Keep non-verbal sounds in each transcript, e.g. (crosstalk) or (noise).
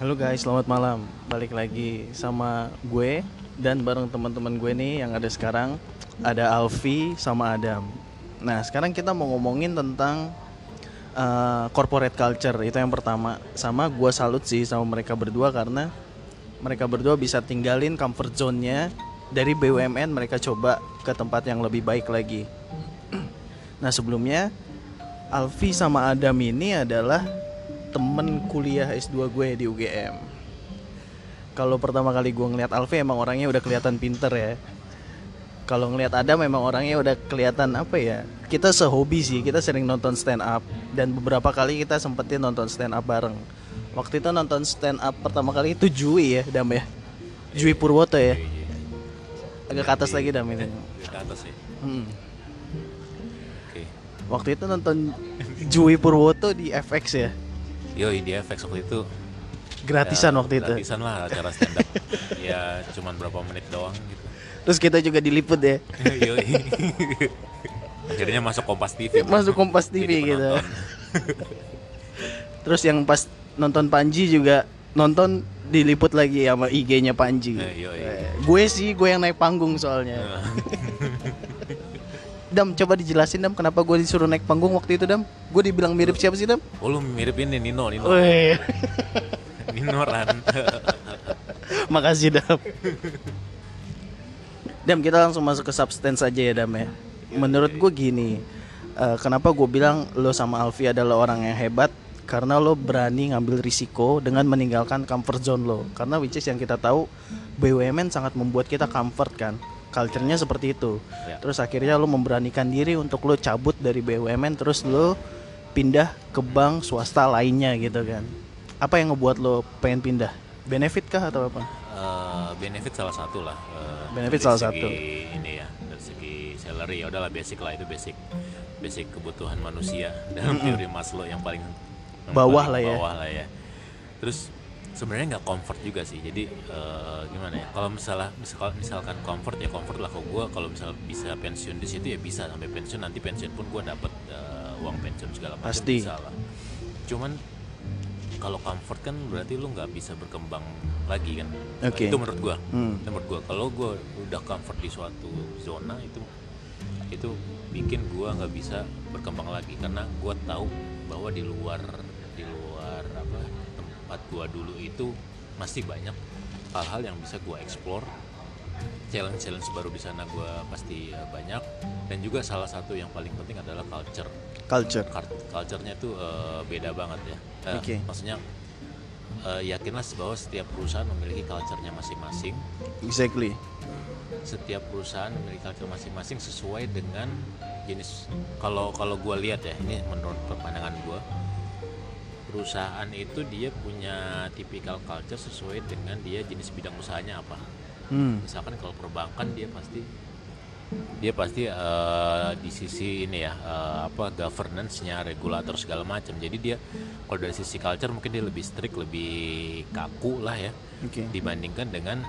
Halo guys, selamat malam. Balik lagi sama gue dan bareng teman-teman gue nih yang ada sekarang. Ada Alfi sama Adam. Nah, sekarang kita mau ngomongin tentang uh, corporate culture. Itu yang pertama. Sama gue salut sih sama mereka berdua karena mereka berdua bisa tinggalin comfort zone-nya dari BUMN mereka coba ke tempat yang lebih baik lagi. (clears throat) Nah, sebelumnya Alfi sama Adam ini adalah temen kuliah S2 gue di UGM. Kalau pertama kali gue ngeliat Alfi emang orangnya udah kelihatan pinter ya. Kalau ngeliat Adam memang orangnya udah kelihatan apa ya? Kita sehobi sih, kita sering nonton stand up dan beberapa kali kita sempetin nonton stand up bareng. Waktu itu nonton stand up pertama kali itu Jui ya, Dam ya. Jui Purwoto ya. Agak ke atas lagi Dam ini. Ke atas ya. Hmm. Waktu itu nonton Jui Purwoto di FX ya. Yo, di FX waktu itu Gratisan ya, waktu itu. Gratisan lah acara stand up. (laughs) ya cuman berapa menit doang gitu. Terus kita juga diliput ya. (laughs) Yo. Akhirnya masuk Kompas TV. Masuk Kompas TV gitu. (laughs) Terus yang pas nonton Panji juga nonton diliput lagi sama IG-nya Panji. Eh, yoi. Eh, gue sih gue yang naik panggung soalnya. Nah, Dam coba dijelasin Dam kenapa gue disuruh naik panggung waktu itu Dam? Gue dibilang mirip siapa sih Dam? Oh lu mirip ini Nino, Nino. Wih, (laughs) Nino Ran. (laughs) makasih Dam. Dam kita langsung masuk ke substance aja ya Dam ya. Menurut gue gini, eh, kenapa gue bilang lo sama Alfi adalah orang yang hebat? Karena lo berani ngambil risiko dengan meninggalkan comfort zone lo. Karena which is yang kita tahu BUMN sangat membuat kita comfort kan. Culture-nya seperti itu. Ya. Terus akhirnya lo memberanikan diri untuk lo cabut dari BUMN terus lo pindah ke bank swasta lainnya gitu kan. Apa yang ngebuat lo pengen pindah? Benefit kah atau apa? Eh, benefit salah satu lah. Eh, Benefit salah satu. Ini ya, dari segi salary ya udahlah basic lah itu basic basic kebutuhan manusia (laughs) dalam teori Maslow yang paling yang Bawah paling lah ya. Bawah lah ya. Terus sebenarnya nggak comfort juga sih. Jadi eh, gimana ya? Kalau misalnya misal, misalkan comfort ya comfort lah kalau gue kalau misal bisa pensiun di situ ya bisa sampai pensiun nanti pensiun pun gue dapat eh, uang pensiun segala macam Pasti. Cuman kalau comfort kan berarti lu nggak bisa berkembang lagi kan? Oke. itu menurut gua. Hmm. itu menurut gua. Kalau gua udah comfort di suatu zona itu itu bikin gua nggak bisa berkembang lagi. Karena gua tahu bahwa di luar di luar apa tempat gua dulu itu masih banyak hal-hal yang bisa gua explore. Challenge-challenge baru di sana gua pasti eh, banyak. Dan juga salah satu yang paling penting adalah culture Culture. Cult- culture-nya tuh eh, beda banget ya. Eh, Oke. Maksudnya eh, yakinlah bahwa setiap perusahaan memiliki culture-nya masing-masing. Exactly. Setiap perusahaan memiliki culture masing-masing sesuai dengan jenis. Kalau kalau gue lihat ya, ini menurut pandangan gue, perusahaan itu dia punya tipikal culture sesuai dengan dia jenis bidang usahanya apa. Hmm. Misalkan kalau perbankan dia pasti dia pasti eh, di sisi ini ya eh, apa governance-nya, regulator segala macam. Jadi dia kalau dari sisi culture mungkin dia lebih strict, lebih kaku lah ya Oke. dibandingkan dengan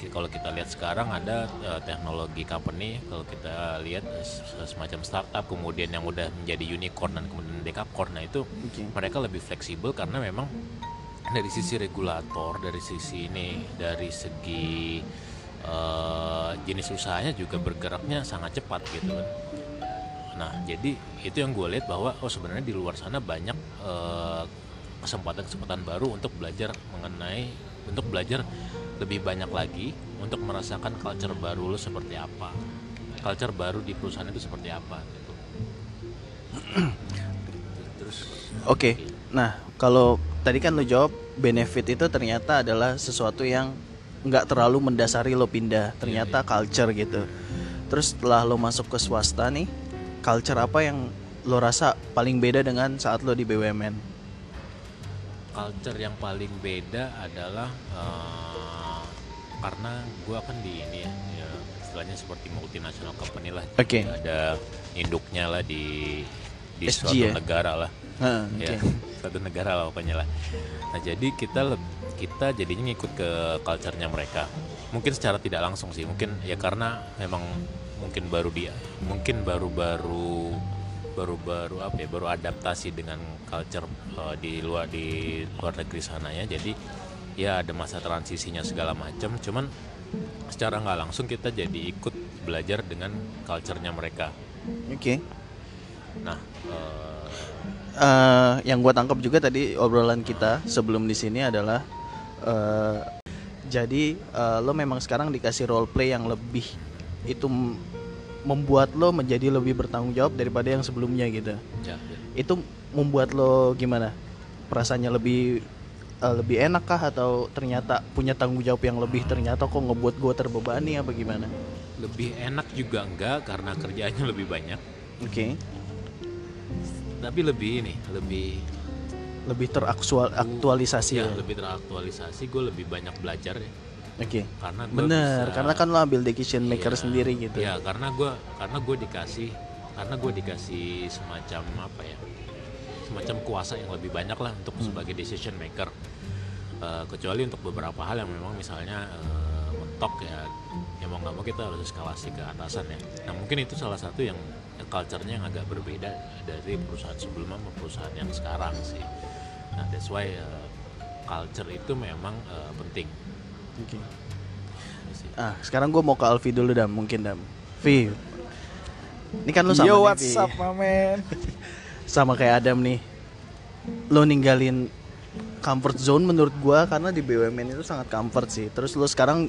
ki- kalau kita lihat sekarang ada eh, teknologi company kalau kita lihat se- semacam startup kemudian yang udah menjadi unicorn dan kemudian decacorn nah itu Oke. mereka lebih fleksibel karena memang dari sisi regulator dari sisi ini dari segi eh, jenis usahanya juga bergeraknya sangat cepat gitu kan. Nah jadi itu yang gue lihat bahwa oh sebenarnya di luar sana banyak eh, kesempatan-kesempatan baru untuk belajar mengenai untuk belajar lebih banyak lagi untuk merasakan culture baru lo seperti apa. Culture baru di perusahaan itu seperti apa gitu. (clears throat) Terus Oke. Nah, kalau tadi kan lo jawab benefit itu ternyata adalah sesuatu yang nggak terlalu mendasari lo pindah. Ternyata culture gitu. Terus setelah lo masuk ke swasta nih, culture apa yang lo rasa paling beda dengan saat lo di BUMN? culture yang paling beda adalah eh, karena gue kan di ini ya, ya istilahnya seperti multinational company lah Oke. ada induknya lah di di SG suatu ya? negara lah Oke. ya suatu negara lah pokoknya lah nah jadi kita kita jadinya ngikut ke culture-nya mereka mungkin secara tidak langsung sih mungkin ya karena memang mungkin baru dia mungkin baru-baru baru-baru apa ya baru adaptasi dengan culture uh, di luar di luar negeri sana ya jadi ya ada masa transisinya segala macam cuman secara nggak langsung kita jadi ikut belajar dengan culture-nya mereka Oke. nah uh, Eh, yang gue tangkap juga tadi obrolan kita sebelum di sini adalah eh, jadi eh, lo memang sekarang dikasih role play yang lebih itu membuat lo menjadi lebih bertanggung jawab daripada yang sebelumnya gitu. ya, ya. Itu membuat lo gimana? Perasaannya lebih eh, lebih enak kah atau ternyata punya tanggung jawab yang lebih ternyata kok ngebuat gue terbebani apa gimana? lebih enak juga enggak karena kerjaannya lebih banyak Oke. Tapi lebih ini lebih Lebih teraktualisasi ya ya. lebih teraktualisasi gue lebih banyak belajar ya Oke. karena gua Bener, bisa- karena kan lo ambil decision maker Iya, sendiri gitu. Iya, karena gue karena gue dikasih karena gue dikasih semacam apa ya semacam kuasa yang lebih banyak lah untuk Hmm. sebagai decision maker. Eh, kecuali untuk beberapa hal yang memang misalnya eh, mentok ya ya mau nggak mau kita harus eskalasi ke atasan ya. Nah mungkin itu salah satu yang, yang culture-nya yang agak berbeda dari perusahaan sebelumnya sama perusahaan yang sekarang sih. Nah that's why eh, culture itu memang eh, penting. Oke. Gitu sih. Ah, sekarang gue mau ke Alfi dulu dam, mungkin dam. Vi, ini kan lo sama Yo nih, what's up my man (laughs) sama kayak Adam nih. Lo ninggalin comfort zone menurut gua karena di BUMN itu sangat comfort sih. Terus lo sekarang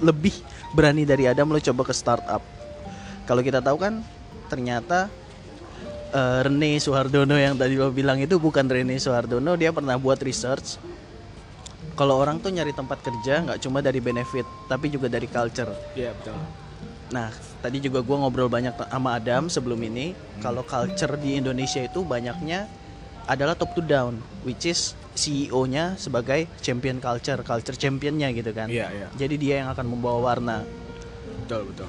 lebih berani dari Adam lo coba ke startup. Kalau kita tahu kan ternyata eh, Rene Suhardono yang tadi lo bilang itu bukan Rene Suhardono, dia pernah buat research. Kalau orang tuh nyari tempat kerja nggak cuma dari benefit, tapi juga dari culture. Iya betul Nah, tadi juga gua ngobrol banyak sama Adam sebelum ini. Kalau culture di Indonesia itu banyaknya adalah top to down, which is CEO-nya sebagai champion culture, culture championnya gitu kan. Iya iya Jadi dia yang akan membawa warna. betul betul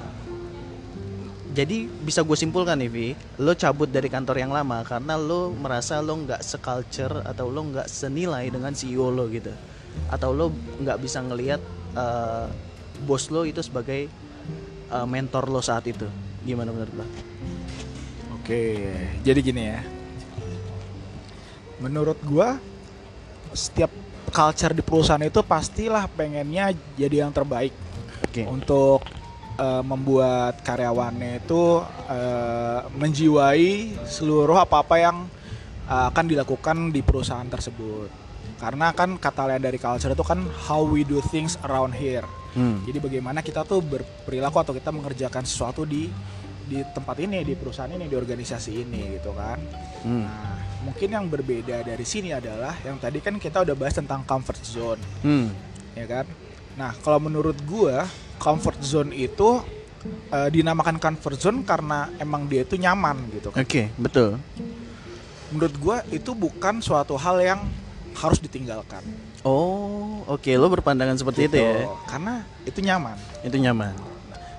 Jadi bisa gue simpulkan nih Vi, lo cabut dari kantor yang lama karena lo merasa lo nggak seculture atau lo nggak senilai dengan CEO lo gitu, atau lo nggak bisa ngelihat eh, bos lo itu sebagai eh, mentor lo saat itu. Gimana menurut lo? Oke, jadi gini ya. Menurut gua setiap culture di perusahaan itu pastilah pengennya jadi yang terbaik Oke. untuk eh, membuat karyawannya itu eh, menjiwai seluruh apa-apa yang eh, akan dilakukan di perusahaan tersebut. Karena kan kata lain dari culture itu kan how we do things around here. Hmm. Jadi bagaimana kita tuh berperilaku atau kita mengerjakan sesuatu di di tempat ini, di perusahaan ini, di organisasi ini gitu kan. Hmm. Nah, mungkin yang berbeda dari sini adalah yang tadi kan kita udah bahas tentang comfort zone, Hmm. ya kan? Nah, kalau menurut gua comfort zone itu eh, dinamakan comfort zone karena emang dia itu nyaman gitu kan. Oke, betul. Menurut gua itu bukan suatu hal yang harus ditinggalkan. Oh, oke. Lo berpandangan seperti itu ya? Gitu. Karena itu nyaman. Itu nyaman.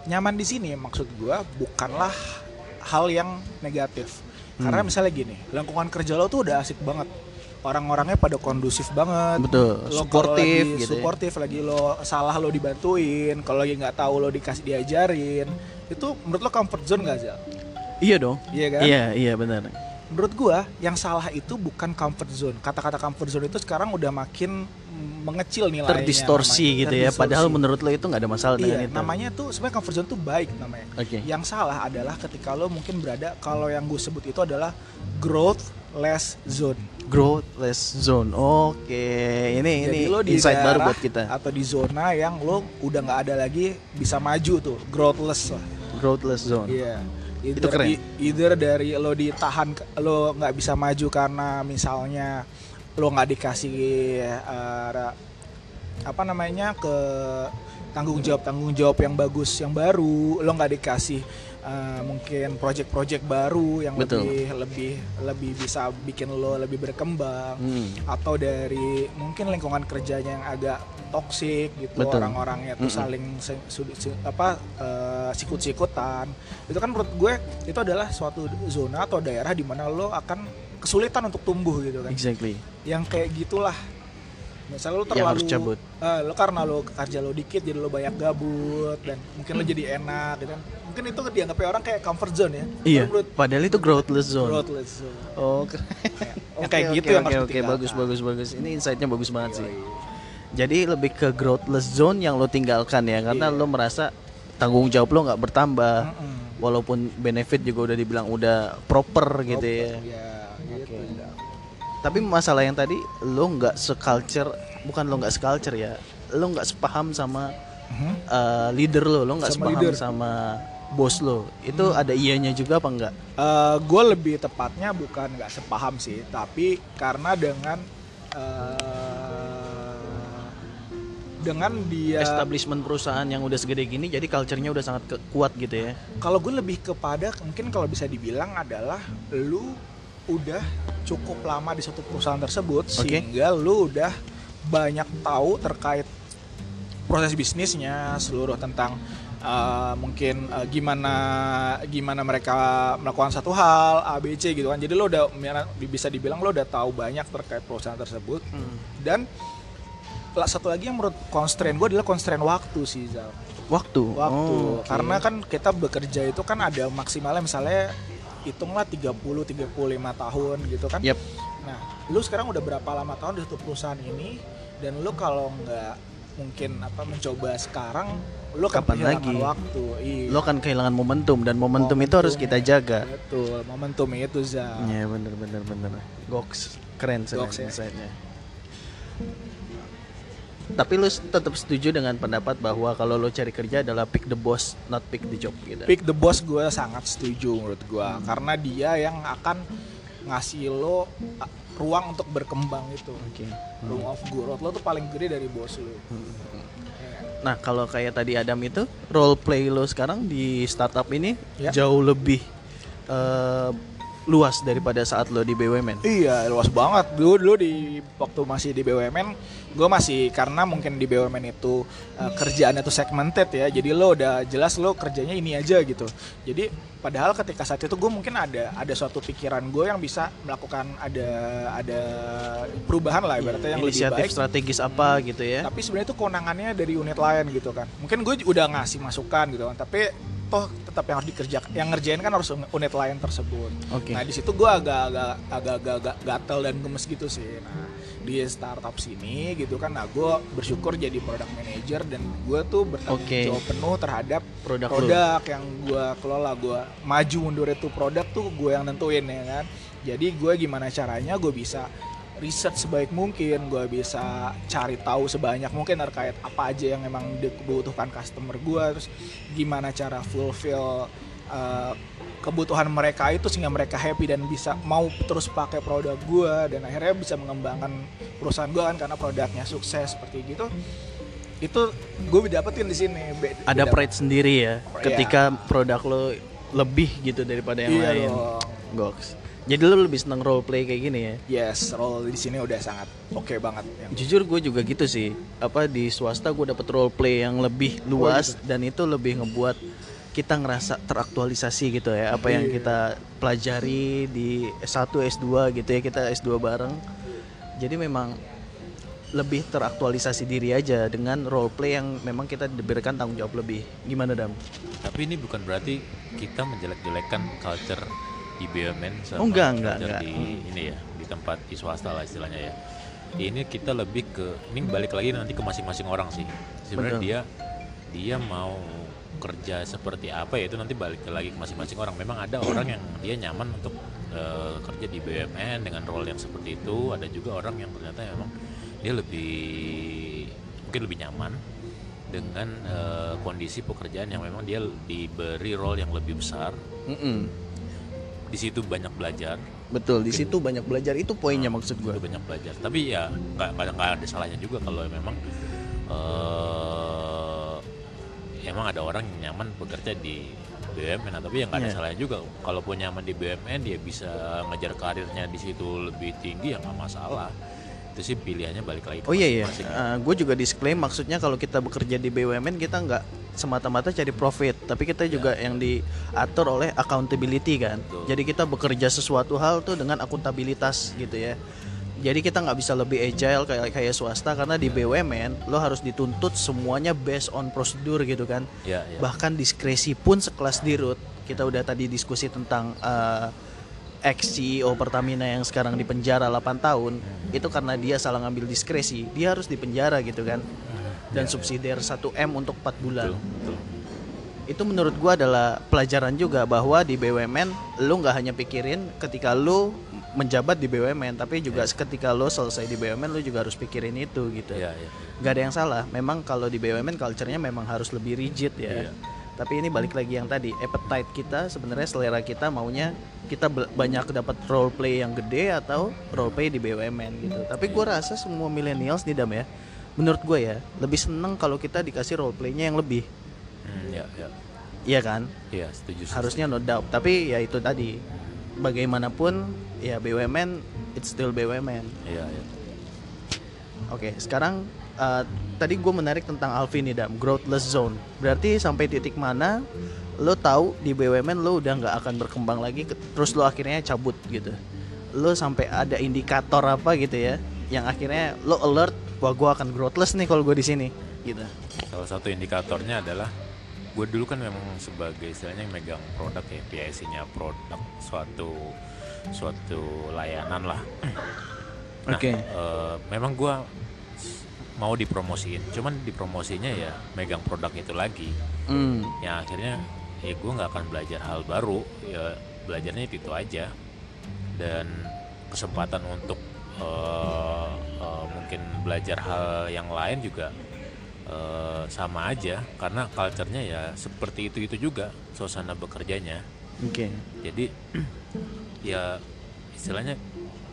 nyaman di sini maksud gua bukanlah hal yang negatif karena Hmm. misalnya gini lingkungan kerja lo tuh udah asik banget orang-orangnya pada kondusif banget Betul. lo Suportif lagi gitu. ya. suportif lagi lo salah lo dibantuin kalau lagi nggak tahu lo dikasih diajarin itu menurut lo comfort zone gak sih Iya dong. iya kan Iya, iya benar. menurut gua yang salah itu bukan comfort zone kata-kata comfort zone itu sekarang udah makin mengecil nilainya Terdistorsi namanya. gitu ya. Padahal Terdistorsi. menurut lo itu nggak ada masalah dengan Iya, itu. namanya tuh sebenarnya comfort zone tuh baik namanya. Oke. Yang salah adalah ketika lo mungkin berada kalau yang gue sebut itu adalah growth less zone. Growthless zone. Oke, ini Jadi ini lo di insight baru daerah buat kita. Atau di zona yang lo udah nggak ada lagi bisa maju tuh, growthless lah. Growthless zone. Iya. Either, Itu keren. either dari lo ditahan, lo nggak bisa maju karena misalnya lo nggak dikasih ra- apa namanya ke tanggung jawab tanggung jawab yang bagus yang baru, lo nggak dikasih eh, mungkin project-project baru yang Betul. lebih lebih lebih bisa bikin lo lebih berkembang Hmm. atau dari mungkin lingkungan kerjanya yang agak toksik gitu Betul. orang-orangnya tuh Mm-mm. saling se- su- si- apa eh, sikut-sikutan itu kan menurut gue itu adalah suatu zona atau daerah di mana lo akan kesulitan untuk tumbuh gitu kan Exactly. yang kayak gitulah Misalnya lo terlalu Yang harus cabut. eh, lo karena lo kerja lo dikit jadi lo banyak gabut dan mungkin lo jadi enak gitu kan. Mungkin itu dianggapnya orang kayak comfort zone ya. Iya, padahal itu growthless zone. growthless zone. Oh, keren. Oh, kayak Oke, gitu oke, yang oke, harus oke, bagus bagus bagus. Ini insight-nya bagus banget sih. Jadi lebih ke growthless zone yang lo tinggalkan ya, karena Iya. lo merasa tanggung jawab lo nggak bertambah, Mm-mm. walaupun benefit juga udah dibilang udah proper gitu ya. Ya, gitu. Tapi masalah yang tadi lo nggak seculture, bukan lo nggak seculture ya, lo nggak sepaham sama uh, leader lo, lo nggak sepaham leader. sama bos lo. Itu ada ianya juga apa enggak? gue lebih tepatnya bukan nggak sepaham sih, tapi karena dengan eh, dengan dia Establishment perusahaan yang udah segede gini, jadi culture-nya udah sangat ke- kuat gitu ya. kalau gue lebih kepada mungkin kalau bisa dibilang adalah lu udah cukup lama di satu perusahaan tersebut Oke. sehingga lu udah banyak tahu terkait proses bisnisnya seluruh tentang uh, mungkin uh, gimana gimana mereka melakukan satu hal ABC gitu kan jadi lo udah bisa dibilang lo udah tahu banyak terkait perusahaan tersebut dan lah, satu lagi yang menurut constraint gue adalah constraint waktu sih Zal Waktu. waktu Oh, oke. karena kan kita bekerja itu kan ada maksimalnya misalnya hitunglah 30 35 tahun gitu kan Yep. nah lu sekarang udah berapa lama tahun di satu perusahaan ini dan lu kalau nggak mungkin apa mencoba sekarang lu Kapan lagi? waktu iya. Lo akan kehilangan momentum dan momentum, itu harus kita jaga. betul momentum itu za Iya bener bener bener. Goks keren sih Goks ya. Tapi lu tetap setuju dengan pendapat bahwa kalau lo cari kerja adalah pick the boss, not pick the job gitu. pick the boss gue sangat setuju menurut gue karena dia yang akan ngasih lo uh, ruang untuk berkembang itu Oke. room of growth lo tuh paling gede dari bos lo Hmm. Ya. Nah kalau kayak tadi Adam itu role play lo sekarang di startup ini Ya. jauh lebih eh, luas daripada saat lo di BUMN. Iya luas banget dulu dulu di waktu masih di BUMN gue masih karena mungkin di BUMN itu uh, kerjaannya tuh segmented ya jadi lo udah jelas lo kerjanya ini aja gitu jadi padahal ketika saat itu gue mungkin ada ada suatu pikiran gue yang bisa melakukan ada ada perubahan lah ibaratnya yang lebih Inisiatif baik strategis apa gitu ya? tapi sebenarnya itu kewenangannya dari unit lain gitu kan mungkin gue udah ngasih masukan gitu kan tapi toh tetap yang harus dikerjakan yang ngerjain kan harus unit lain tersebut Oke. nah di situ gue agak agak agak agak, agak gatel dan gemes gitu sih nah di startup sini gitu kan nah gue bersyukur jadi product manager dan gue tuh bertanggung Oke. jawab penuh terhadap Produk lu. produk yang gue kelola gue maju mundur itu produk tuh gue yang nentuin ya kan jadi gue gimana caranya gue bisa riset sebaik mungkin gue bisa cari tahu sebanyak mungkin terkait apa aja yang memang dibutuhkan customer gue terus gimana cara fulfill uh, kebutuhan mereka itu sehingga mereka happy dan bisa mau terus pakai produk gue dan akhirnya bisa mengembangkan perusahaan gue kan karena produknya sukses seperti gitu itu gue dapetin di sini Ada pride sendiri ya Iya. ketika produk lo lebih gitu daripada yang Iya lain. dong. Goks. Jadi lo lebih seneng role play kayak gini ya? Yes, role di sini udah sangat oke banget. Ya. Jujur gue juga gitu sih. Apa di swasta gue dapet role play yang lebih luas dan itu lebih ngebuat kita ngerasa teraktualisasi gitu ya. Apa yang Iya. kita pelajari di S1, S2 gitu ya. Kita S2 bareng. Jadi memang lebih teraktualisasi diri aja dengan role play yang memang kita diberikan tanggung jawab lebih. Gimana Dam? Tapi ini bukan berarti kita menjelek-jelekan culture di BUMN sama Oh, enggak, enggak, enggak. di ini ya, di tempat di swasta lah istilahnya ya. Ini kita lebih ke ini balik lagi nanti ke masing-masing orang sih. Sebenarnya Betul. dia dia mau kerja seperti apa ya itu nanti balik lagi ke masing-masing orang. Memang ada orang yang dia nyaman untuk eh, kerja di BUMN dengan role yang seperti itu. Ada juga orang yang ternyata memang dia lebih mungkin lebih nyaman dengan eh, kondisi pekerjaan yang memang dia diberi role yang lebih besar. Mm-mm. Di situ banyak belajar, Betul, di situ banyak belajar itu poinnya maksud gue. banyak belajar. Tapi ya nggak nggak ada salahnya juga kalau memang eh emang ada orang yang nyaman bekerja di BUMN, tapi yang nggak ada Iya. salahnya juga. Kalaupun nyaman di BUMN, dia bisa ngejar karirnya di situ lebih tinggi ya nggak masalah. Itu sih pilihannya balik lagi. ke Oh iya iya, masing-masing. gue juga disclaim maksudnya kalau kita bekerja di BUMN kita nggak semata-mata cari profit, tapi kita juga yang diatur oleh accountability kan. Betul. Jadi kita bekerja sesuatu hal tuh dengan akuntabilitas gitu ya. Jadi kita nggak bisa lebih agile kayak kayak swasta karena di BUMN lo harus dituntut semuanya based on prosedur gitu kan. Ya, ya. Bahkan diskresi pun sekelas dirut. Kita udah tadi diskusi tentang eh, ex CEO Pertamina yang sekarang di penjara 8 tahun itu karena dia salah ngambil diskresi, dia harus dipenjara gitu kan. Dan subsidiar 1 M untuk 4 bulan. Betul, betul. Itu menurut gua adalah pelajaran juga bahwa di BUMN lu nggak hanya pikirin ketika lu menjabat di BUMN, tapi juga ketika lu selesai di BUMN lu juga harus pikirin itu gitu. Iya, iya. Gak ada yang salah. Memang kalau di BUMN culture-nya memang harus lebih rigid ya. Iya. Tapi ini balik lagi yang tadi, appetite kita sebenarnya selera kita maunya kita banyak dapat role play yang gede atau role play di BUMN gitu. Tapi gua rasa semua millennials nih Dam ya, menurut gue ya lebih seneng kalau kita dikasih role playnya yang lebih, Hmm, ya, ya. iya kan? Iya, setuju. setuju. Harusnya no doubt. Tapi ya itu tadi, bagaimanapun ya BUMN it's still BUMN. Iya, iya. Oke, sekarang uh, tadi gue menarik tentang Alvin nih dam, growthless zone. Berarti sampai titik mana lo tahu di BUMN lo udah nggak akan berkembang lagi, terus lo akhirnya cabut gitu. Lo sampai ada indikator apa gitu ya, yang akhirnya lo alert, wah gue akan growthless nih kalau gue di sini, gitu. Salah satu indikatornya adalah gue dulu kan memang sebagai istilahnya megang produk ya PIC-nya produk suatu suatu layanan lah. (clears throat) Nah, Oke. eh, memang gue mau dipromosiin, cuman dipromosinya ya megang produk itu lagi. Hmm, yang akhirnya ya gue nggak akan belajar hal baru ya belajarnya itu aja dan kesempatan untuk eh, eh, mungkin belajar hal yang lain juga eh, sama aja. Karena culture-nya ya seperti itu itu juga suasana bekerjanya. Oke. jadi (clears throat) ya istilahnya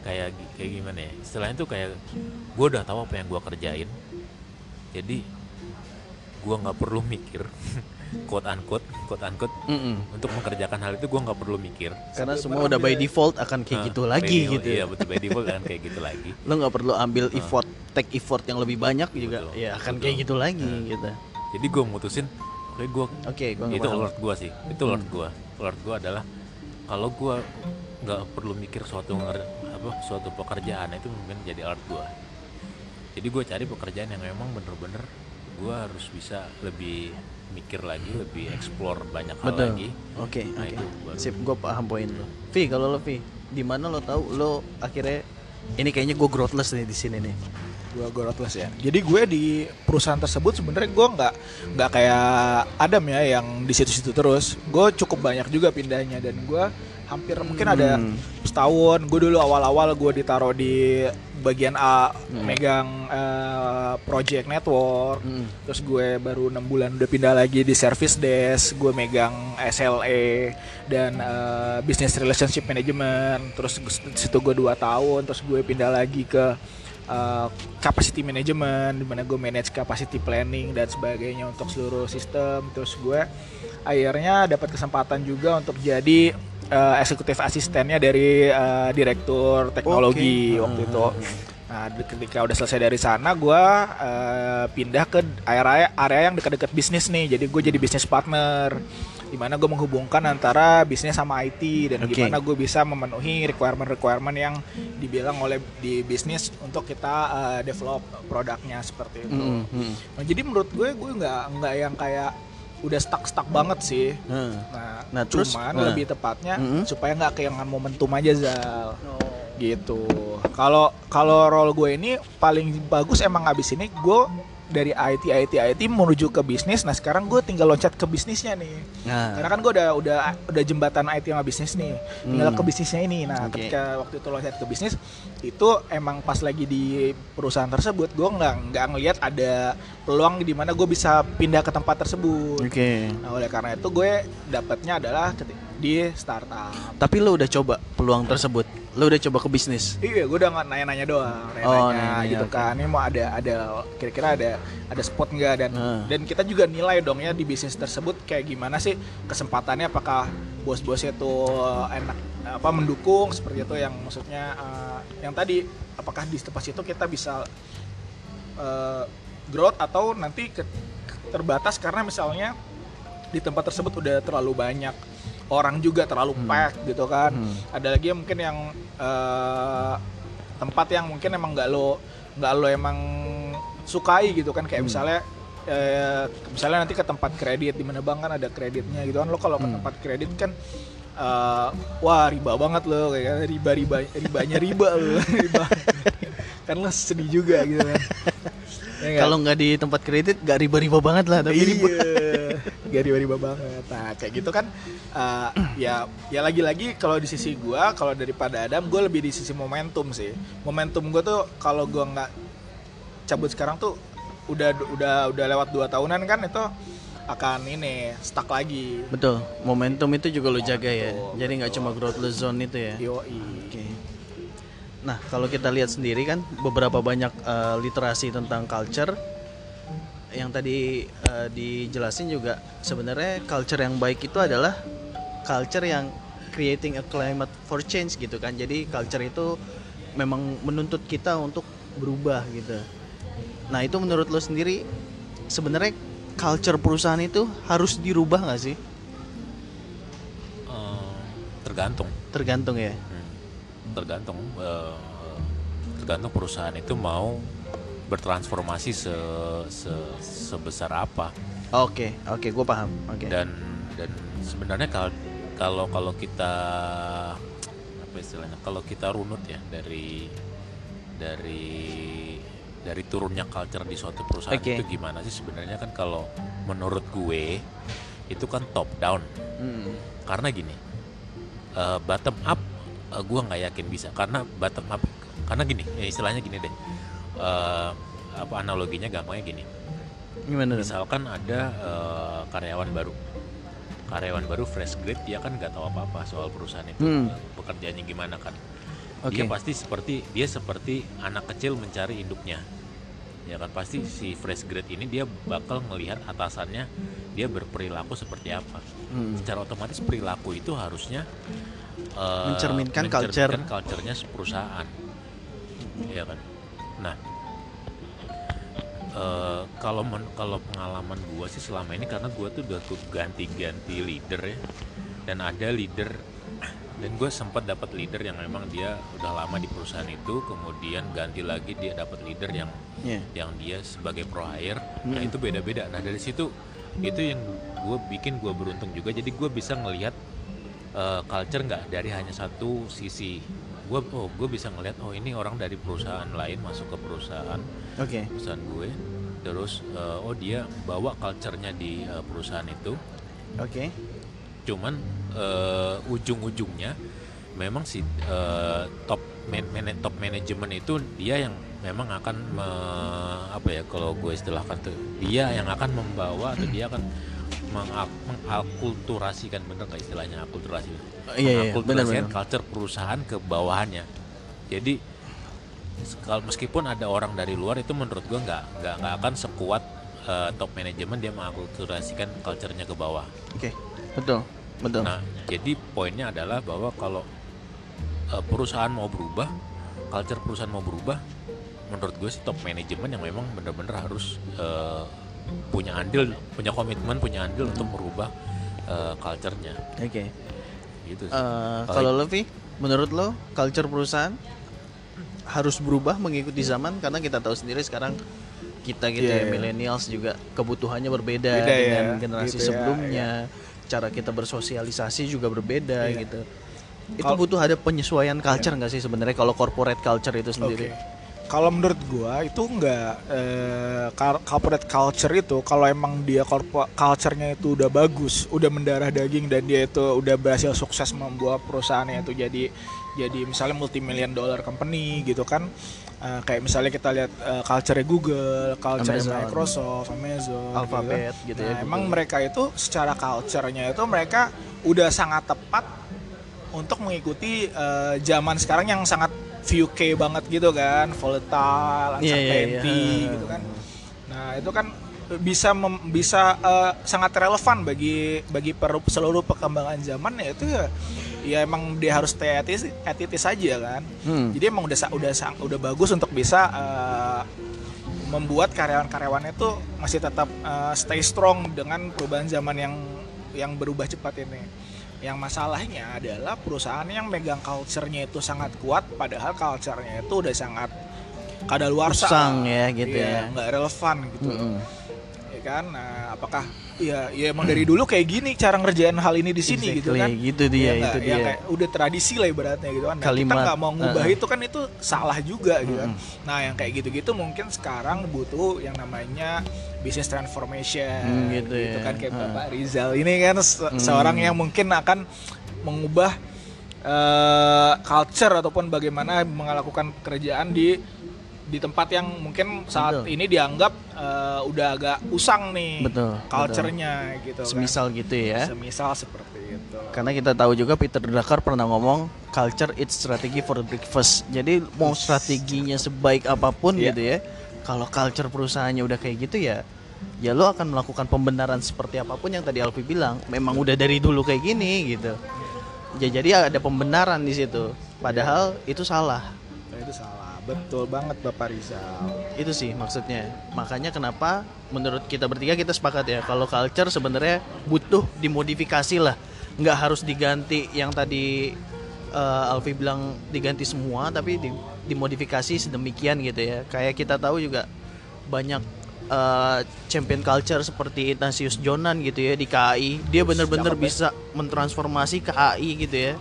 kayak kayak gimana ya? Istilahnya tuh kayak gue udah tahu apa yang gue kerjain. Jadi gue nggak perlu mikir (laughs) quote unquote quote unquote Mm-mm. untuk mengerjakan hal itu gue nggak perlu mikir Karena semua udah by default akan kayak Nah, gitu lagi default- gitu. iya betul by default kan kayak gitu lagi Lo nggak perlu ambil effort, take effort yang lebih banyak juga, Betul, ya akan betul. kayak gitu lagi gitu. jadi gue mutusin oke gue Oke, gua nggak itu alert gue sih itu alert gue alert gue adalah kalau gue nggak perlu mikir suatu apa suatu pekerjaan itu mungkin jadi alert gue jadi gue cari pekerjaan yang memang bener-bener gue harus bisa lebih mikir lagi lebih explore banyak hal Betul. lagi Oke, Nah, oke. baru. Sip, gue paham poin lo. Vi, kalau lo Vi, di mana lo tahu lo akhirnya ini kayaknya gue growthless nih di sini nih. gue growthless ya jadi gue di perusahaan tersebut sebenarnya gue nggak nggak kayak Adam ya yang di situ-situ terus gue cukup banyak juga pindahnya dan gue hampir mungkin ada Hmm. setahun gue dulu awal-awal gue ditaruh di bagian A Hmm. megang eh, project network Mm. terus gue baru enam bulan udah pindah lagi di service desk gue megang SLA dan eh, business relationship management terus situ gue dua tahun terus gue pindah lagi ke eh, capacity management di mana gue manage capacity planning dan sebagainya untuk seluruh sistem terus gue akhirnya dapat kesempatan juga untuk jadi eh, eksekutif asistennya dari eh, direktur teknologi Oke. waktu Hmm. itu Nah, di- ketika udah selesai dari sana, gue pindah ke area area yang dekat-dekat bisnis nih. Jadi gue jadi bisnis partner, di mana gue menghubungkan antara bisnis sama IT dan Oke. gimana gue bisa memenuhi requirement-requirement yang dibilang oleh di bisnis untuk kita eh, develop produknya seperti itu. Mm, mm. Nah, jadi menurut gue, gue nggak nggak yang kayak udah stuck-stuck banget sih. Nah, Nah, Nah, terus, cuman nah. lebih tepatnya Mm-mm. supaya nggak kehilangan momentum aja Zal gitu kalau kalau role gue ini paling bagus emang abis ini gue dari IT IT IT menuju ke bisnis nah sekarang gue tinggal loncat ke bisnisnya nih Nah, karena kan gue udah udah udah jembatan IT sama bisnis nih tinggal Hmm. ke bisnisnya ini nah Oke. ketika waktu itu loncat ke bisnis itu emang pas lagi di perusahaan tersebut gue nggak nggak ngelihat ada peluang di mana gue bisa pindah ke tempat tersebut oke. nah oleh karena itu gue dapatnya adalah keti- di startup Tapi lo udah coba peluang tersebut? Lo udah coba ke bisnis? Iya, gue udah nanya-nanya doang, nanya-nanya Oh, nanya-nanya, gitu kan. Ini mau ada ada kira-kira ada ada spot nggak dan Ah. dan kita juga nilai dong ya di bisnis tersebut kayak gimana sih kesempatannya apakah bos-bosnya tuh enak apa mendukung seperti itu yang maksudnya eh, yang tadi apakah di tempat situ kita bisa eh, growth atau nanti ke- terbatas karena misalnya di tempat tersebut udah terlalu banyak orang juga terlalu Hmm. pack gitu kan Hmm. ada lagi yang mungkin yang eh, tempat yang mungkin emang nggak lo nggak lo emang sukai gitu kan kayak Hmm. misalnya eh, misalnya nanti ke tempat kredit di mana bang kan ada kreditnya gitu kan lo kalau ke Hmm. tempat kredit kan eh, wah riba banget lo kayak riba riba ribanya riba lo (laughs) riba kan lo sedih juga gitu kan (laughs) Ya nggak? Kalau nggak di tempat kredit nggak riba-riba banget lah tapi riba. (laughs) iya gak riba-riba banget nah kayak gitu kan uh, ya ya lagi-lagi kalau di sisi gua kalau daripada Adam gue lebih di sisi momentum sih momentum gue tuh kalau gua nggak cabut sekarang tuh udah udah udah lewat dua tahunan kan itu akan ini stuck lagi Betul. Momentum itu juga lo jaga ya. Jadi nggak cuma growth zone itu ya. yoi Oke. Nah, kalau kita lihat sendiri kan beberapa banyak eh, literasi tentang culture yang tadi eh, dijelasin juga sebenarnya culture yang baik itu adalah culture yang creating a climate for change gitu kan. Jadi culture itu memang menuntut kita untuk berubah gitu. Nah, itu menurut lo sendiri sebenarnya culture perusahaan itu harus dirubah nggak sih? Eh, tergantung Tergantung ya. Tergantung eh, tergantung perusahaan itu mau bertransformasi se, se- sebesar apa Oke, oke, gue paham. Oke. dan dan sebenarnya kalau kalau kalau kita apa istilahnya kalau kita runut ya dari dari dari turunnya culture di suatu perusahaan Oke. itu gimana sih sebenarnya kan kalau menurut gue itu kan top down Hmm. karena gini eh, bottom up eh, gua nggak yakin bisa karena bottom up karena gini ya istilahnya gini deh Eh, apa analoginya gampangnya gini Gimana? Misalkan ada eh, karyawan baru karyawan baru fresh grade dia kan nggak tahu apa apa soal perusahaan itu Hmm. pekerjaannya gimana kan Oke. dia pasti seperti dia seperti anak kecil mencari induknya ya kan pasti si fresh grade ini dia bakal melihat atasannya dia berperilaku seperti apa Hmm. secara otomatis perilaku itu harusnya eh, Mencerminkan culture. culture-nya perusahaan ya kan nah eh, kalau men- kalau pengalaman gua sih selama ini karena gua tuh udah tuh ganti-ganti leader ya dan ada leader dan gue sempat dapat leader yang memang dia udah lama di perusahaan itu kemudian ganti lagi dia dapat leader yang Iya. yang dia sebagai pro hire nah Hmm. itu beda-beda nah dari situ itu yang gue bikin gue beruntung juga jadi gue bisa ngelihat eh, culture nggak dari hanya satu sisi gue oh gue bisa ngelihat oh ini orang dari perusahaan lain masuk ke perusahaan Oke. perusahaan gue terus eh, oh dia bawa culture-nya di eh, perusahaan itu Oke. cuman eh, ujung-ujungnya memang si eh, top man, man- top manajemen itu dia yang memang akan me- apa ya kalau gue istilahkan tuh dia yang akan membawa atau dia akan mengak- mengakulturasikan bener nggak istilahnya akulturasi iya, iya, mengakulturasikan benar-benar. culture perusahaan ke bawahannya jadi kalau meskipun ada orang dari luar itu menurut gue nggak nggak nggak akan sekuat eh, top manajemen dia mengakulturasikan culture-nya ke bawah Oke. Betul. Betul. Nah, jadi poinnya adalah bahwa kalau eh, perusahaan mau berubah, culture perusahaan mau berubah, menurut gue sih top manajemen yang memang benar-benar harus eh, punya andil, punya komitmen, punya andil untuk merubah eh, culture-nya. Oke. Gitu sih. Eh, kalau lo Vi, menurut lo culture perusahaan harus berubah mengikuti zaman karena kita tahu sendiri sekarang kita gitu Iya, ya iya. millennials juga kebutuhannya berbeda Beda ya, dengan generasi gitu ya, sebelumnya. Cara kita bersosialisasi juga berbeda Iya. gitu. Itu Kal- butuh ada penyesuaian culture nggak sih sebenarnya kalau corporate culture itu Oke. sendiri? Kalau menurut gua itu enggak eh, corporate culture itu kalau emang dia corpo- culture-nya itu udah bagus, udah mendarah daging dan dia itu udah berhasil sukses membuat perusahaannya itu jadi jadi misalnya multi million dollar company gitu kan. Eh, kayak misalnya kita lihat eh, culture Google, culture Amazon. Microsoft, Amazon, Alphabet gitu. gitu kan. ya, Nah, Google. emang mereka itu secara culture-nya itu mereka udah sangat tepat untuk mengikuti eh, zaman sekarang yang sangat VUK banget gitu kan, volatile, Iya, iya, iya. uncertainty gitu kan. Nah, itu kan bisa mem- bisa eh, sangat relevan bagi bagi per- seluruh perkembangan zaman ya itu ya ya emang dia harus stay at it, at it saja kan. Hmm. Jadi emang udah udah udah bagus untuk bisa eh, membuat karyawan-karyawannya itu masih tetap eh, stay strong dengan perubahan zaman yang yang berubah cepat ini. Yang masalahnya adalah perusahaan yang megang culture-nya itu sangat kuat padahal culture-nya itu udah sangat kadaluarsa Usang ya, gitu Iya, ya. nggak relevan gitu Mm-mm. ya kan nah apakah ya ya emang dari dulu kayak gini cara ngerjain hal ini di sini gitu Exactly, kan gitu dia, Ya itu nggak? dia. Yang kayak udah tradisi lah ibaratnya gitu kan nah, kita Kalimat, nggak mau ngubah uh-uh. itu kan itu salah juga gitu kan nah yang kayak gitu-gitu mungkin sekarang butuh yang namanya business transformation Hmm, gitu ya. kan kayak Uh. Bapak Rizal ini kan se- Hmm. seorang yang mungkin akan mengubah eh, culture ataupun bagaimana melakukan pekerjaan di di tempat yang mungkin saat Betul. ini dianggap eh, udah agak usang nih Betul, culture-nya gitu kan. Semisal gitu ya. Semisal seperti itu. Karena kita tahu juga Peter Drucker pernah ngomong culture it's strategy for breakfast. Jadi mau strateginya sebaik apa pun Iya. gitu ya, kalau culture perusahaannya udah kayak gitu ya, ya lo akan melakukan pembenaran seperti apa pun yang tadi Alfi bilang. Memang udah dari dulu kayak gini gitu. Ya jadi ada pembenaran di situ. Padahal itu salah. Nah, itu salah. Betul banget Bapak Rizal. Itu sih maksudnya. Makanya kenapa menurut kita bertiga kita sepakat ya kalau culture sebenarnya butuh dimodifikasi lah. Nggak harus diganti yang tadi eh, Alfi bilang diganti semua tapi di- dimodifikasi sedemikian gitu ya. Kayak kita tahu juga banyak eh, champion culture seperti Ignatius Jonan gitu ya di KAI. Dia bener-bener bisa mentransformasi KAI gitu ya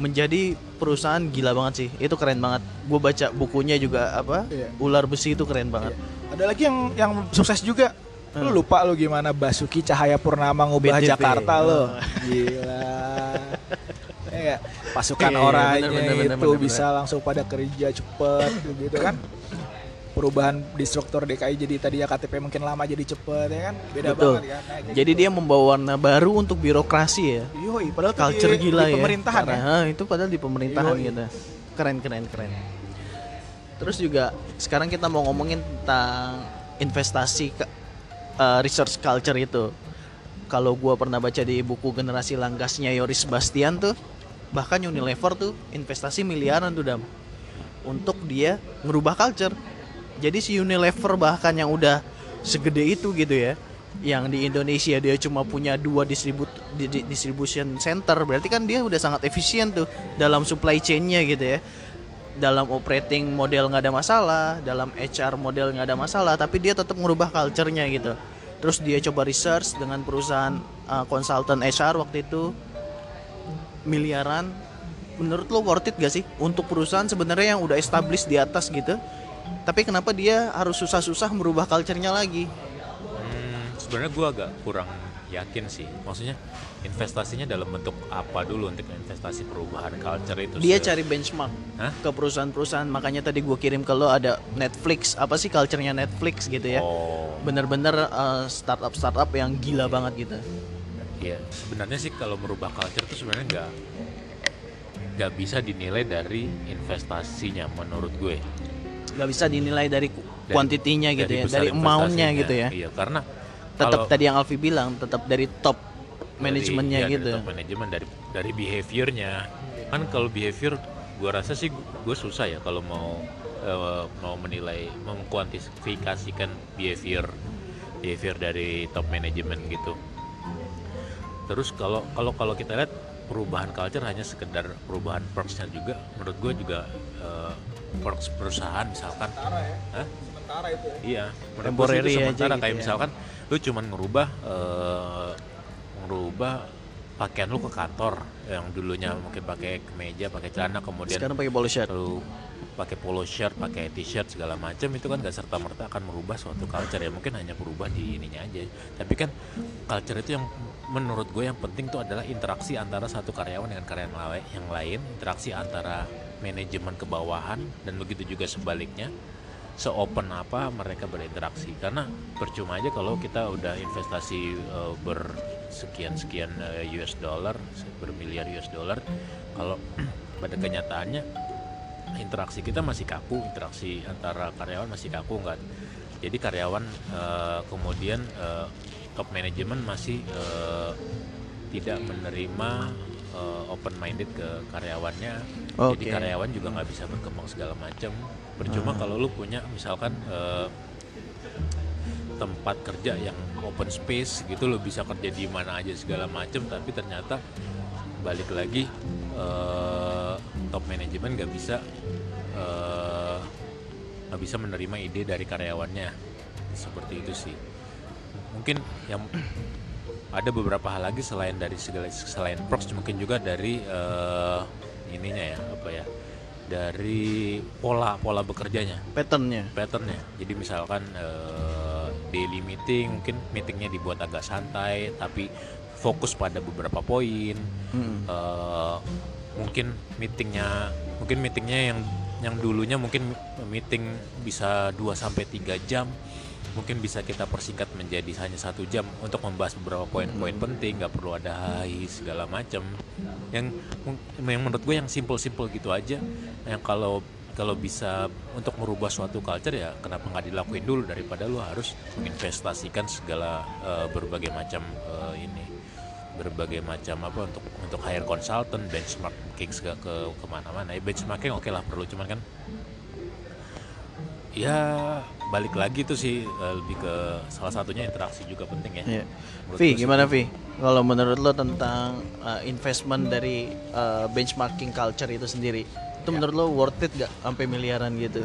menjadi perusahaan gila banget sih. Itu keren banget. Gue baca bukunya juga apa? Iya. Ular besi itu keren banget. Ada lagi yang yang sukses juga. Lu Hmm. lupa lu gimana Basuki Cahaya Purnama ngubah. Jakarta lo. Oh. Gila. (laughs) Ya, pasukan Iya, orangnya bener, bener, bener, itu bener, bisa langsung pada kerja cepet gitu kan. Perubahan di struktur DKI jadi tadi ya KTP mungkin lama jadi cepet ya kan. Beda Betul. banget kan. Nah, Jadi gitu. dia membawa warna baru untuk birokrasi ya. Yoi, padahal Culture di, gila di ya. pemerintahan ya. Hah, itu padahal di pemerintahan Yoi. gitu. Keren keren keren. Terus juga sekarang kita mau ngomongin tentang investasi ke eh, research culture itu. Kalau gua pernah baca di buku generasi langgasnya Yoris Bastian tuh, bahkan Unilever tuh investasi miliaran tuh dam untuk dia ngerubah culture. Jadi si Unilever bahkan yang udah segede itu gitu ya, yang di Indonesia dia cuma punya dua distribut di- di- distribution center, berarti kan dia udah sangat efisien tuh dalam supply chain-nya gitu ya. Dalam operating model nggak ada masalah, dalam HR model nggak ada masalah, tapi dia tetap ngerubah culture-nya gitu. Terus dia coba research dengan perusahaan uh, konsultan HR waktu itu miliaran menurut lo worth it gak sih untuk perusahaan sebenarnya yang udah established di atas gitu tapi kenapa dia harus susah-susah merubah culture-nya lagi Hmm, sebenarnya gue agak kurang yakin sih. Maksudnya investasinya dalam bentuk apa dulu untuk investasi perubahan culture itu? dia Se- cari benchmark Hah? ke perusahaan-perusahaan makanya tadi gue kirim ke lo ada Netflix apa sih culture-nya Netflix gitu ya Oh, bener-bener uh, startup-startup yang gila banget gitu iya. Sebenarnya sih kalau merubah culture itu sebenarnya nggak nggak bisa dinilai dari investasinya menurut gue. Nggak bisa dinilai dari ku- Dari- kuantitinya gitu ya besar dari amount-nya gitu ya. Iya, karena tetap kalau- tadi yang Alfi bilang tetap dari top dari- manajemennya dari gitu. top manajemen dari dari behaviornya. Kan kalau behavior gua rasa sih gue susah ya kalau mau eh, mau menilai mengkuantifikasikan behavior behavior dari top manajemen gitu. Terus kalau kalau kalau kita lihat perubahan culture hanya sekedar perubahan perksnya juga menurut gue juga eh, perks perusahaan misalkan Hah? Sementara itu ya. Iya, Temporary itu aja sementara gitu kayak ya. misalkan lu cuman ngerubah eh, ngerubah pakaian lu ke kantor yang dulunya mungkin pakai kemeja, pakai celana kemudian sekarang pakai polo shirt lu pakai polo shirt, pakai t-shirt segala macam itu kan gak serta merta akan merubah suatu culture ya mungkin hanya berubah di ininya aja. Tapi kan culture itu yang menurut gue yang penting tuh adalah interaksi antara satu karyawan dengan karyawan yang lain, interaksi antara manajemen ke bawahan dan begitu juga sebaliknya seopen apa mereka berinteraksi. Karena percuma aja kalau kita udah investasi eh, bersekian sekian US dollar bermiliar US dollar kalau (clears throat) pada kenyataannya interaksi kita masih kaku interaksi antara karyawan masih kaku nggak. Jadi karyawan eh, kemudian eh, top manajemen masih eh, tidak menerima open minded ke karyawannya. Jadi Oke. karyawan juga nggak bisa berkembang segala macam percuma kalau lu punya misalkan eh, tempat kerja yang open space gitu lo bisa kerja di mana aja segala macam tapi ternyata balik lagi eh, top manajemen nggak bisa eh, nggak bisa menerima ide dari karyawannya. Seperti itu sih. Mungkin yang ada beberapa hal lagi selain dari segala selain props mungkin juga dari eh, ininya ya apa ya dari pola pola bekerjanya. Patternnya. Patternnya. Jadi misalkan eh, daily meeting mungkin meetingnya dibuat agak santai tapi fokus pada beberapa poin. Mm. Eh, mungkin meetingnya mungkin meetingnya yang yang dulunya mungkin meeting bisa 2 sampai 3 jam mungkin bisa kita persingkat menjadi hanya satu jam untuk membahas beberapa poin-poin penting nggak perlu ada hai segala macam yang yang menurut gue yang simple-simple gitu aja. Yang kalau kalau bisa untuk merubah suatu culture ya kenapa nggak dilakuin dulu daripada lu harus menginvestasikan segala eh, berbagai macam eh, ini berbagai macam apa untuk untuk hire consultant benchmarking segala ke ke mana-mana. Ya benchmarking oke lah perlu cuman kan ya balik lagi tuh sih eh, lebih ke salah satunya interaksi juga penting ya Iya. Vi, gue sih. gimana Vi? Kalau menurut lo tentang uh, investment dari uh, benchmarking culture itu sendiri, itu menurut lo worth it gak sampai miliaran gitu?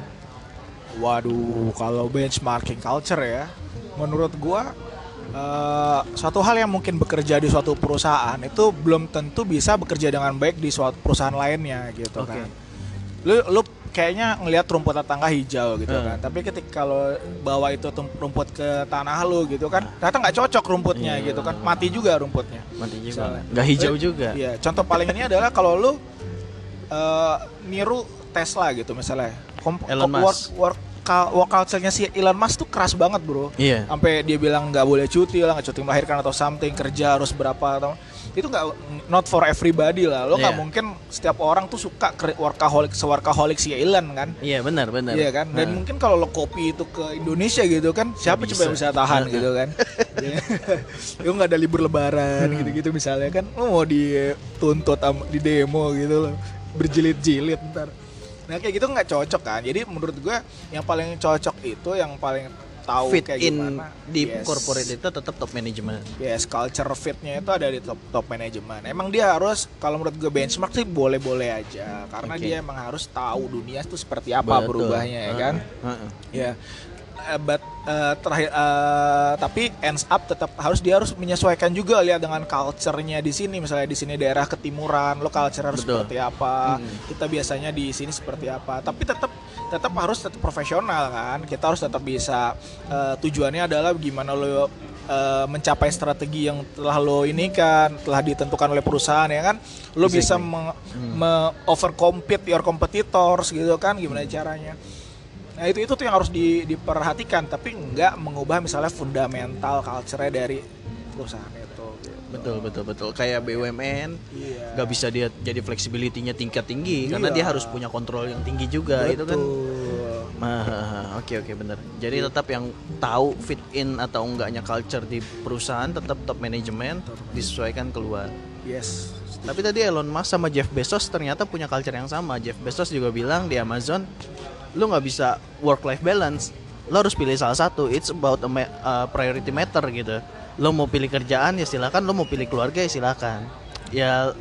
Waduh, kalau benchmarking culture ya, menurut gua eh, suatu hal yang mungkin bekerja di suatu perusahaan itu belum tentu bisa bekerja dengan baik di suatu perusahaan lainnya gitu Oke. kan. Lu lu kayaknya ngelihat rumput tetangga hijau gitu Hmm. kan. Tapi ketika kalau bawa itu rumput ke tanah lu gitu kan, ternyata nggak cocok rumputnya Iya. gitu kan. Mati juga rumputnya. Mati juga. Nggak hijau Eh, juga. Iya, contoh paling ini adalah kalau lu eh, niru Tesla gitu misalnya. Kom- Elon kom- Musk. Work, work, work culture-nya si Elon Musk tuh keras banget, Bro. Iya. Sampai dia bilang nggak boleh cuti lah, nggak cuti melahirkan atau something, kerja harus berapa atau itu nggak not for everybody lah. Lo nggak Iya. mungkin setiap orang tuh suka workaholic seworkaholic si Elon kan. Iya benar benar. Iya kan, dan Nah. mungkin kalau lo kopi itu ke Indonesia gitu kan, siapa Nggak coba yang bisa. bisa tahan Nah. gitu kan? (laughs) (laughs) lo nggak ada libur lebaran Hmm. gitu-gitu misalnya kan, lo mau dituntut di demo gitu loh, berjilid-jilid ntar. Nah kayak gitu nggak cocok kan, jadi menurut gue yang paling cocok itu yang paling tahu fit kayak in gimana. di Yes. corporate itu tetap top manajemen. Yes, culture fitnya itu ada di top top manajemen. Emang dia harus kalau menurut gue benchmark sih boleh-boleh aja karena Oke. dia emang harus tahu dunia itu seperti apa Betul. berubahnya ya kan. Heeh. Ya. Eh, but eh, terakhir eh, tapi ends up tetap harus dia harus menyesuaikan juga lihat dengan culture-nya di sini misalnya di sini daerah ketimuran lo culture harus Betul. seperti apa Mm. kita biasanya di sini seperti apa tapi tetap tetap harus tetap profesional kan kita harus tetap bisa eh, tujuannya adalah gimana lo eh, mencapai strategi yang telah lo ini kan telah ditentukan oleh perusahaan ya kan lo bisa Exactly. meng- Hmm. me- overcompete your competitors gitu kan gimana caranya Nah itu itu tuh yang harus di- diperhatikan tapi nggak mengubah misalnya fundamental culture dari perusahaan itu. gitu. Betul betul betul. Kayak BUMN Iya. nggak bisa dia jadi flexibility-nya tingkat tinggi karena Iya. dia harus punya kontrol yang tinggi juga itu kan. Betul. Ah, Oke oke bener. Jadi tetap yang tahu fit in atau enggaknya culture di perusahaan tetap top manajemen disesuaikan keluar. Yes. Tapi tadi Elon Musk sama Jeff Bezos ternyata punya culture yang sama. Jeff Bezos juga bilang di Amazon, lu nggak bisa work life balance. Lo harus pilih salah satu. It's about a ma- uh, priority matter gitu. Lo mau pilih kerjaan ya silakan. Lo mau pilih keluarga ya silakan. Ya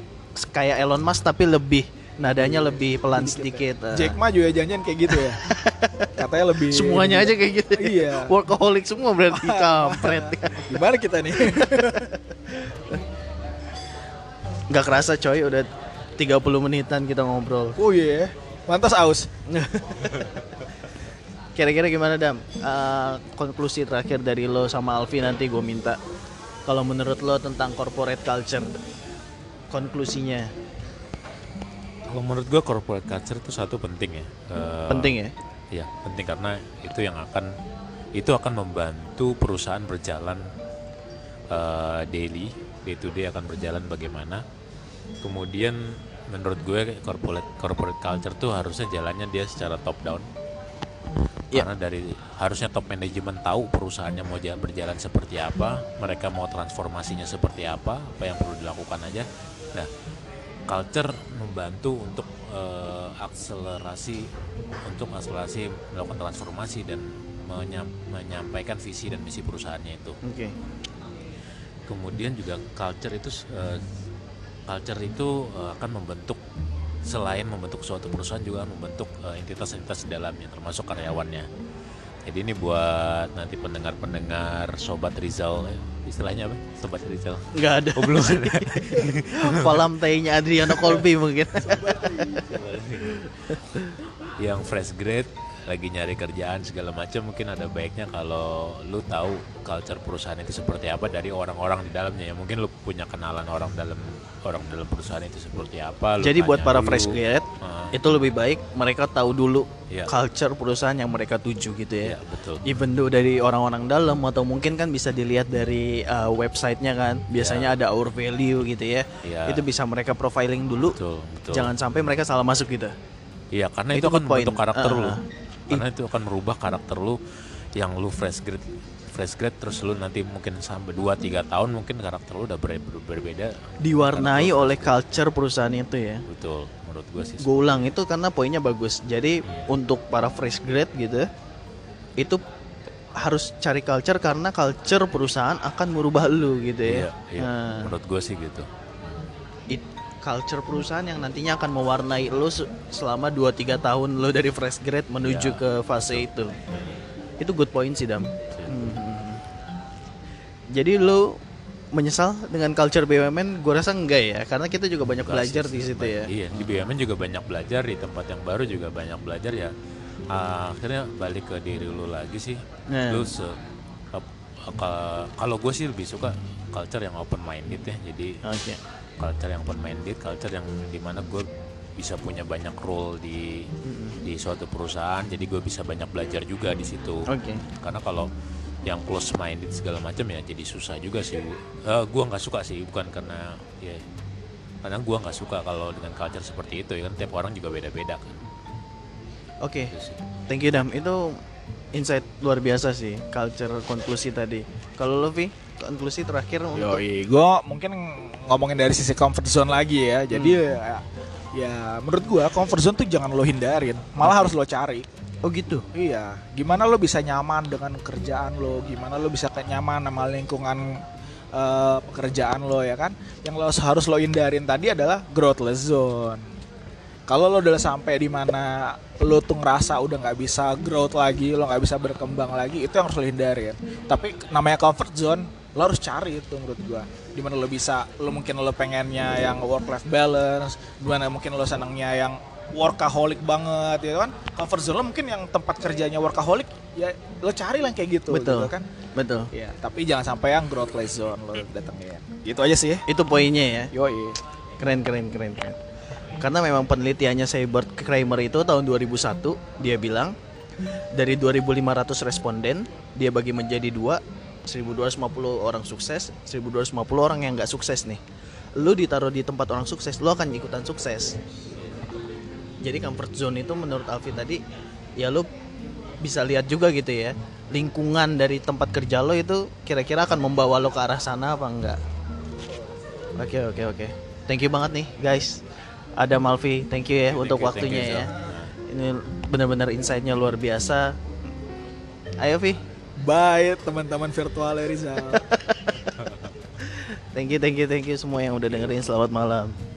kayak Elon Musk tapi lebih nadanya lebih pelan sedikit. uh. Jack Ma juga janjian kayak gitu ya. (laughs) Katanya lebih Semuanya aja kayak gitu. Iya. Workaholic semua berarti (laughs) kampret. Gimana kita nih? (laughs) Nggak kerasa coy udah 30 menitan kita ngobrol. oh iya. Mantas aus. (laughs) Kira-kira gimana Dam? Eh, konklusi terakhir dari lo sama Alfi nanti gue minta. Kalau menurut lo tentang corporate culture, konklusinya Kalau menurut gua corporate culture itu satu penting ya. Eh, penting ya? Iya, penting karena itu yang akan itu akan membantu perusahaan berjalan eh, daily, day to day akan berjalan bagaimana. Kemudian menurut gue corporate corporate culture tuh harusnya jalannya dia secara top down. Iya. Karena dari harusnya top manajemen tahu perusahaannya mau jalan berjalan seperti apa, mereka mau transformasinya seperti apa, apa yang perlu dilakukan aja. Nah, culture membantu untuk eh, akselerasi untuk akselerasi melakukan transformasi dan menyam- menyampaikan visi dan misi perusahaannya itu. Oke. Kemudian juga culture itu eh, culture itu eh, akan membentuk selain membentuk suatu perusahaan juga membentuk eh, entitas-entitas di dalamnya termasuk karyawannya. Jadi ini buat nanti pendengar-pendengar sobat Rizal eh, istilahnya apa? Sobat Rizal. nggak ada Oh belum ada. (laughs) kolam tehnya Adriano Colby mungkin (laughs) yang fresh grade lagi nyari kerjaan segala macam mungkin ada baiknya kalau lu tahu culture perusahaan itu seperti apa dari orang-orang di dalamnya ya mungkin lu punya kenalan orang dalam orang dalam perusahaan itu seperti apa jadi buat para dulu. fresh grade Ah, itu lebih baik mereka tahu dulu Iya. culture perusahaan yang mereka tuju gitu ya. Iya betul. Even though dari orang-orang dalam atau mungkin kan bisa dilihat dari uh, websitenya kan biasanya ada our value gitu ya. Iya. itu bisa mereka profiling dulu. Betul betul. Jangan sampai mereka salah masuk gitu. Iya karena Itu itu, akan membentuk karakter Ah, lu. Ah. karena itu akan merubah karakter lu yang lu fresh grade fresh grade terus lu nanti mungkin sampai 2 3 tahun mungkin karakter lu udah ber- ber- berbeda. Diwarnai oleh culture perusahaan itu ya? Betul menurut gue sih. Gue ulang itu karena poinnya bagus. Jadi untuk para fresh grade gitu itu harus cari culture karena culture perusahaan akan merubah lu gitu iya, ya. Iya. Nah, menurut gue sih gitu. It- culture perusahaan yang nantinya akan mewarnai lu se- selama 2-3 tahun lu dari fresh grade menuju Ya, ke fase itu. Itu good point sih dam Hmm. jadi lu menyesal dengan culture BUMN gue rasa enggak ya karena kita juga banyak Enggak belajar sih, di situ ya Iya, di BUMN juga banyak belajar, di tempat yang baru juga banyak belajar ya. Ah, akhirnya balik ke diri lu lagi sih. Nah. Lu se kalau gue sih lebih suka culture yang open minded ya. Jadi oke culture yang open minded, culture yang di mana gue bisa punya banyak role di di suatu perusahaan. Jadi gue bisa banyak belajar juga di situ. oke Karena kalau yang close minded segala macam ya jadi susah juga sih. Eh gua nggak suka sih, bukan karena ya karena gua nggak suka kalau dengan culture seperti itu ya kan tiap orang juga beda-beda kan. Oke, Gitu sih. thank you Dam. Itu insight luar biasa sih, culture konklusi tadi. Kalau lo Vi, konklusi terakhir untuk Yoi, gue mungkin ngomongin dari sisi comfort zone lagi ya. Jadi Hmm. ya, ya menurut gua comfort zone tuh jangan lo hindarin, malah harus lo cari. Oh gitu. Iya, gimana lo bisa nyaman dengan kerjaan lo, gimana lo bisa nyaman sama lingkungan eh, pekerjaan lo ya kan? Yang lo harus lo hindarin tadi adalah growthless zone. Kalau lo udah sampai di mana lo tuh ngerasa udah nggak bisa growth lagi, lo nggak bisa berkembang lagi, itu yang harus lo hindarin. Tapi namanya comfort zone, lo harus cari itu menurut gua. Di mana lo bisa, lo mungkin lo pengennya yang work life balance, di mana mungkin lo senangnya yang workaholic banget ya kan comfort zone lo mungkin yang tempat kerjanya workaholic ya lo cari lah kayak gitu Betul. gitu kan Betul. ya tapi jangan sampai yang growthless zone lo datengin gitu aja sih Itu poinnya ya. yoi Keren keren keren keren. Karena memang penelitiannya Seibert Kramer itu tahun 2001 dia bilang dari 2.500 responden dia bagi menjadi dua 1.250 orang sukses 1.250 orang yang nggak sukses nih lu ditaruh di tempat orang sukses lu akan ikutan sukses jadi comfort zone itu menurut Alfi tadi ya lu bisa lihat juga gitu ya lingkungan dari tempat kerja lo itu kira-kira akan membawa lo ke arah sana apa enggak? Oke oke oke. Thank you banget nih guys. Ada Malvi thank you ya untuk you, thank waktunya you, ya. Zal. ini benar-benar insightnya luar biasa. Ayo Vi bye teman-teman virtual Rizal. (laughs) Thank you thank you thank you semua yang udah dengerin. Selamat malam